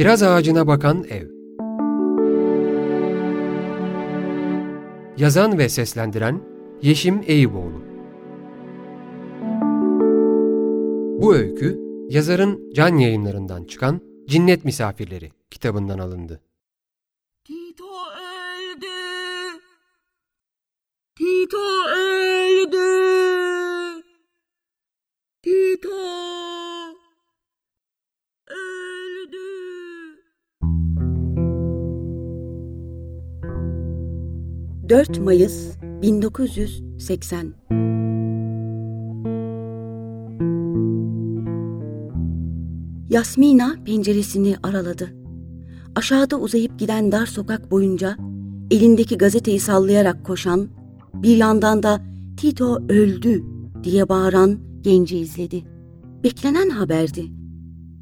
Kiraz ağacına bakan ev. Yazan ve seslendiren Yeşim Eyüboğlu. Bu öykü yazarın can yayınlarından çıkan Cinnet Misafirleri kitabından alındı. Tito 4 Mayıs 1980 Yasmina penceresini araladı. Aşağıda uzayıp giden dar sokak boyunca elindeki gazeteyi sallayarak koşan, bir yandan da Tito öldü diye bağıran genci izledi. Beklenen haberdi.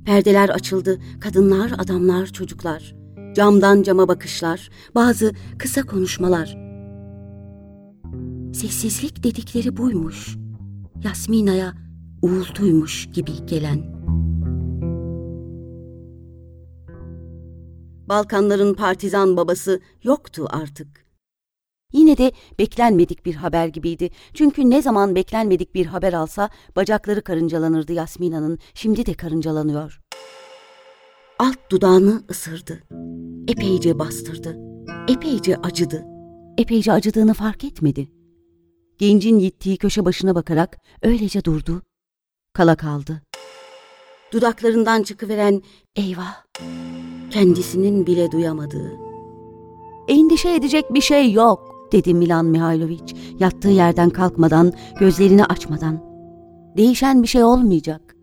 Perdeler açıldı, kadınlar, adamlar, çocuklar. Camdan cama bakışlar, bazı kısa konuşmalar Sessizlik dedikleri buymuş. Yasmina'ya uğultuymuş gibi gelen. Balkanların partizan babası yoktu artık. Yine de beklenmedik bir haber gibiydi. Çünkü ne zaman beklenmedik bir haber alsa bacakları karıncalanırdı Yasmina'nın. Şimdi de karıncalanıyor. Alt dudağını ısırdı. Epeyce bastırdı. Epeyce acıdı. Epeyce acıdığını fark etmedi. Gencin gittiği köşe başına bakarak öylece durdu. Kala kaldı. Dudaklarından çıkıveren eyvah kendisinin bile duyamadığı. Endişe edecek bir şey yok dedi Milan Mihailoviç yattığı yerden kalkmadan gözlerini açmadan. Değişen bir şey olmayacak.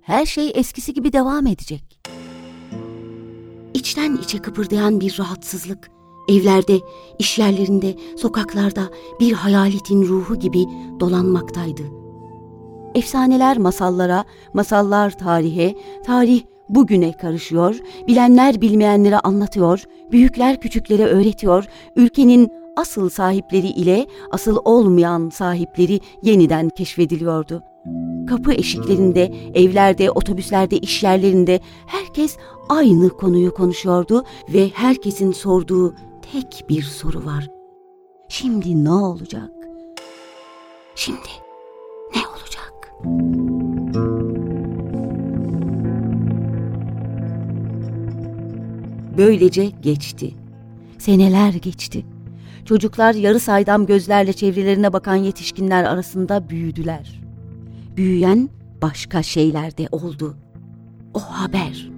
Her şey eskisi gibi devam edecek. İçten içe kıpırdayan bir rahatsızlık, evlerde, iş yerlerinde, sokaklarda bir hayaletin ruhu gibi dolanmaktaydı. Efsaneler masallara, masallar tarihe, tarih bugüne karışıyor, bilenler bilmeyenlere anlatıyor, büyükler küçüklere öğretiyor, ülkenin asıl sahipleri ile asıl olmayan sahipleri yeniden keşfediliyordu. Kapı eşiklerinde, evlerde, otobüslerde, iş yerlerinde herkes aynı konuyu konuşuyordu ve herkesin sorduğu tek bir soru var. Şimdi ne olacak? Şimdi ne olacak? Böylece geçti. Seneler geçti. Çocuklar yarı saydam gözlerle çevrelerine bakan yetişkinler arasında büyüdüler. Büyüyen başka şeyler de oldu. O haber.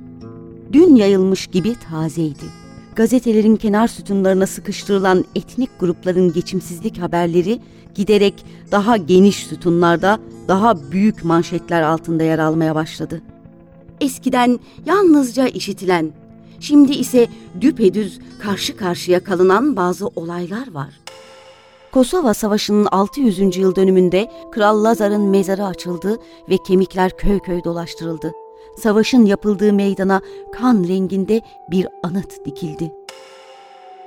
Dün yayılmış gibi tazeydi. Gazetelerin kenar sütunlarına sıkıştırılan etnik grupların geçimsizlik haberleri giderek daha geniş sütunlarda, daha büyük manşetler altında yer almaya başladı. Eskiden yalnızca işitilen Şimdi ise düpedüz karşı karşıya kalınan bazı olaylar var. Kosova Savaşı'nın 600. yıl dönümünde Kral Lazar'ın mezarı açıldı ve kemikler köy köy dolaştırıldı. Savaşın yapıldığı meydana kan renginde bir anıt dikildi.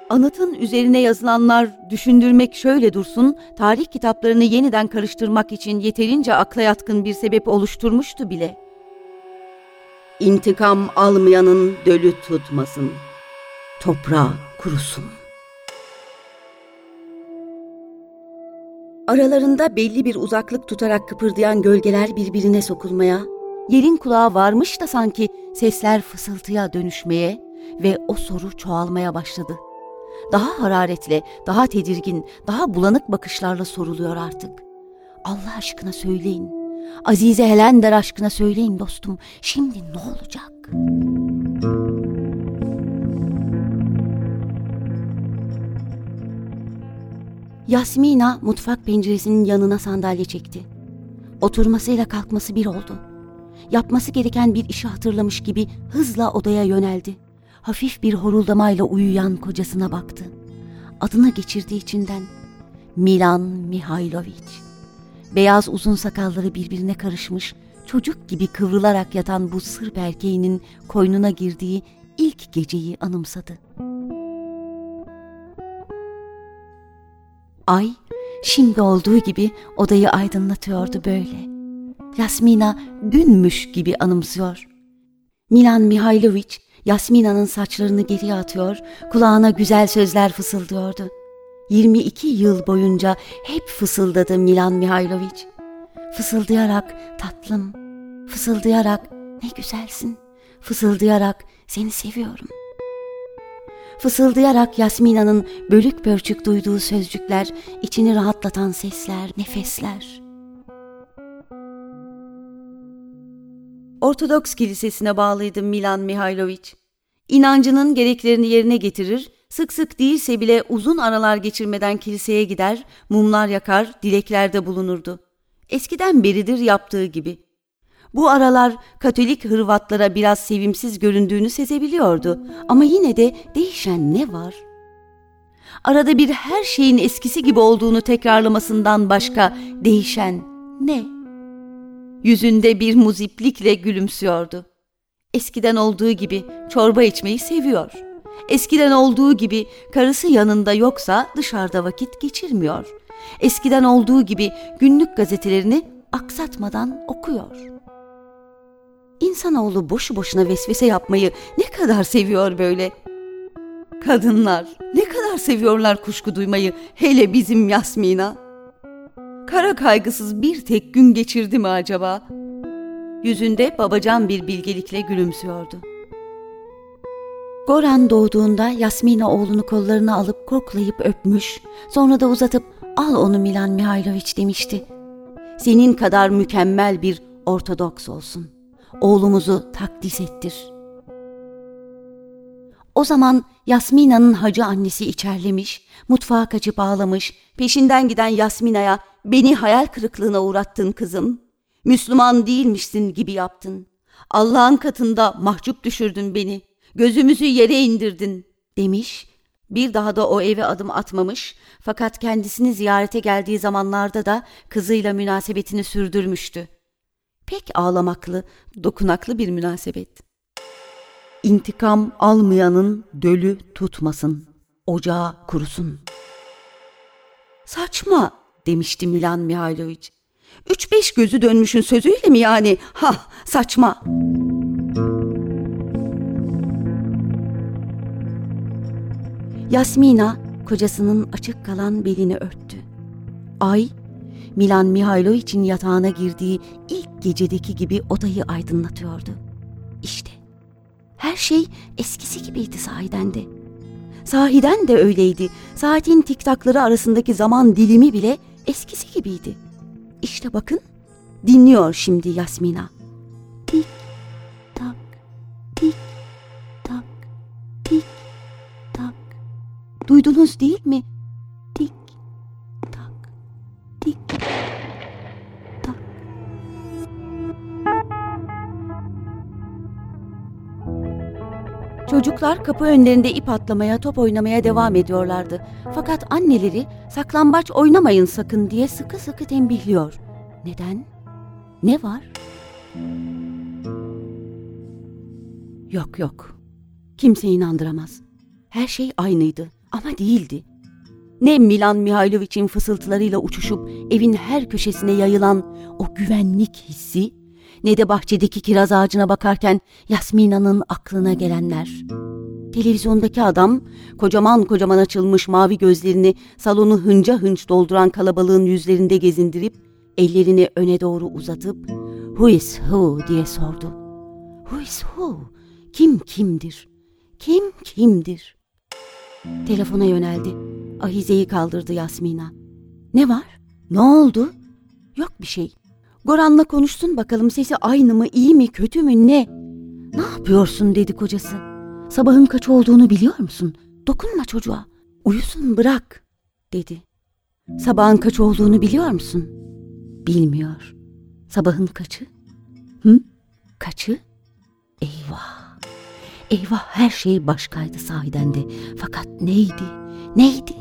Anıtın üzerine yazılanlar düşündürmek şöyle dursun, tarih kitaplarını yeniden karıştırmak için yeterince akla yatkın bir sebep oluşturmuştu bile.'' İntikam almayanın dölü tutmasın. Toprağı kurusun. Aralarında belli bir uzaklık tutarak kıpırdayan gölgeler birbirine sokulmaya, yerin kulağı varmış da sanki sesler fısıltıya dönüşmeye ve o soru çoğalmaya başladı. Daha hararetle, daha tedirgin, daha bulanık bakışlarla soruluyor artık. Allah aşkına söyleyin, Azize Helender aşkına söyleyin dostum. Şimdi ne olacak? Yasmina mutfak penceresinin yanına sandalye çekti. Oturmasıyla kalkması bir oldu. Yapması gereken bir işi hatırlamış gibi hızla odaya yöneldi. Hafif bir horuldamayla uyuyan kocasına baktı. Adını geçirdi içinden. Milan Mihailoviç. Beyaz uzun sakalları birbirine karışmış, çocuk gibi kıvrılarak yatan bu sırp erkeğinin koynuna girdiği ilk geceyi anımsadı. Ay, şimdi olduğu gibi odayı aydınlatıyordu böyle. Yasmina dünmüş gibi anımsıyor. Milan Mihailoviç Yasmina'nın saçlarını geriye atıyor, kulağına güzel sözler fısıldıyordu. 22 yıl boyunca hep fısıldadı Milan Mihailovic. Fısıldayarak tatlım, fısıldayarak ne güzelsin, fısıldayarak seni seviyorum. Fısıldayarak Yasmina'nın bölük pörçük duyduğu sözcükler, içini rahatlatan sesler, nefesler. Ortodoks kilisesine bağlıydı Milan Mihailovic. İnancının gereklerini yerine getirir, sık sık değilse bile uzun aralar geçirmeden kiliseye gider, mumlar yakar, dileklerde bulunurdu. Eskiden beridir yaptığı gibi. Bu aralar Katolik Hırvatlara biraz sevimsiz göründüğünü sezebiliyordu ama yine de değişen ne var? Arada bir her şeyin eskisi gibi olduğunu tekrarlamasından başka değişen ne? Yüzünde bir muziplikle gülümsüyordu. Eskiden olduğu gibi çorba içmeyi seviyor. Eskiden olduğu gibi karısı yanında yoksa dışarıda vakit geçirmiyor. Eskiden olduğu gibi günlük gazetelerini aksatmadan okuyor. İnsanoğlu boşu boşuna vesvese yapmayı ne kadar seviyor böyle. Kadınlar ne kadar seviyorlar kuşku duymayı hele bizim Yasmina. Kara kaygısız bir tek gün geçirdi mi acaba? Yüzünde babacan bir bilgelikle gülümsüyordu. Goran doğduğunda Yasmina oğlunu kollarına alıp koklayıp öpmüş, sonra da uzatıp al onu Milan Mihailoviç demişti. Senin kadar mükemmel bir Ortodoks olsun. Oğlumuzu takdis ettir. O zaman Yasmina'nın hacı annesi içerlemiş, mutfağa kaçıp ağlamış, peşinden giden Yasmina'ya beni hayal kırıklığına uğrattın kızım. Müslüman değilmişsin gibi yaptın. Allah'ın katında mahcup düşürdün beni. Gözümüzü yere indirdin demiş. Bir daha da o eve adım atmamış fakat kendisini ziyarete geldiği zamanlarda da kızıyla münasebetini sürdürmüştü. Pek ağlamaklı, dokunaklı bir münasebet. İntikam almayanın dölü tutmasın, ocağı kurusun. Saçma demişti Milan Mihailovic. Üç beş gözü dönmüşün sözüyle mi yani? Ha saçma. Yasmina kocasının açık kalan belini örttü. Ay, Milan Mihailovic'in yatağına girdiği ilk gecedeki gibi odayı aydınlatıyordu. İşte her şey eskisi gibiydi sahiden de. Sahiden de öyleydi. Saatin tiktakları arasındaki zaman dilimi bile eskisi gibiydi. İşte bakın dinliyor şimdi Yasmina. Tik tak tik tak tik tak. Duydunuz değil mi? Çocuklar kapı önlerinde ip atlamaya, top oynamaya devam ediyorlardı. Fakat anneleri saklambaç oynamayın sakın diye sıkı sıkı tembihliyor. Neden? Ne var? Yok yok. Kimse inandıramaz. Her şey aynıydı ama değildi. Ne Milan Mihailovic'in fısıltılarıyla uçuşup evin her köşesine yayılan o güvenlik hissi ne de bahçedeki kiraz ağacına bakarken Yasmina'nın aklına gelenler. Televizyondaki adam kocaman kocaman açılmış mavi gözlerini salonu hınca hınç dolduran kalabalığın yüzlerinde gezindirip ellerini öne doğru uzatıp "Who is who?" diye sordu. "Who is who? Kim kimdir? Kim kimdir?" Telefona yöneldi. Ahizeyi kaldırdı Yasmina. "Ne var? Ne oldu?" "Yok bir şey. Goran'la konuştun bakalım sesi aynı mı, iyi mi, kötü mü, ne? Ne yapıyorsun dedi kocası. Sabahın kaç olduğunu biliyor musun? Dokunma çocuğa. Uyusun bırak dedi. Sabahın kaç olduğunu biliyor musun? Bilmiyor. Sabahın kaçı? Hı? Kaçı? Eyvah. Eyvah her şey başkaydı sahiden de. Fakat neydi? Neydi?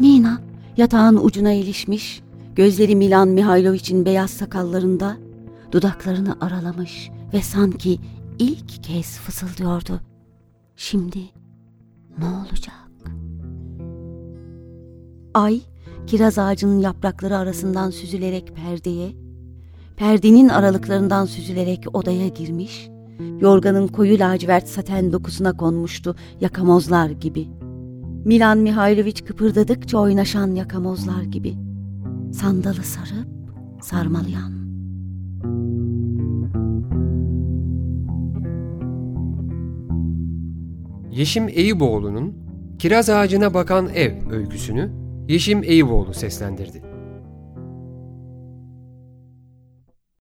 Yasmina yatağın ucuna ilişmiş, gözleri Milan Mihailovic'in beyaz sakallarında, dudaklarını aralamış ve sanki ilk kez fısıldıyordu. Şimdi ne olacak? Ay, kiraz ağacının yaprakları arasından süzülerek perdeye, perdenin aralıklarından süzülerek odaya girmiş, yorganın koyu lacivert saten dokusuna konmuştu yakamozlar gibi. Milan Mihailoviç kıpırdadıkça oynaşan yakamozlar gibi. Sandalı sarıp sarmalayan. Yeşim Eyüboğlu'nun Kiraz Ağacına Bakan Ev öyküsünü Yeşim Eyüboğlu seslendirdi.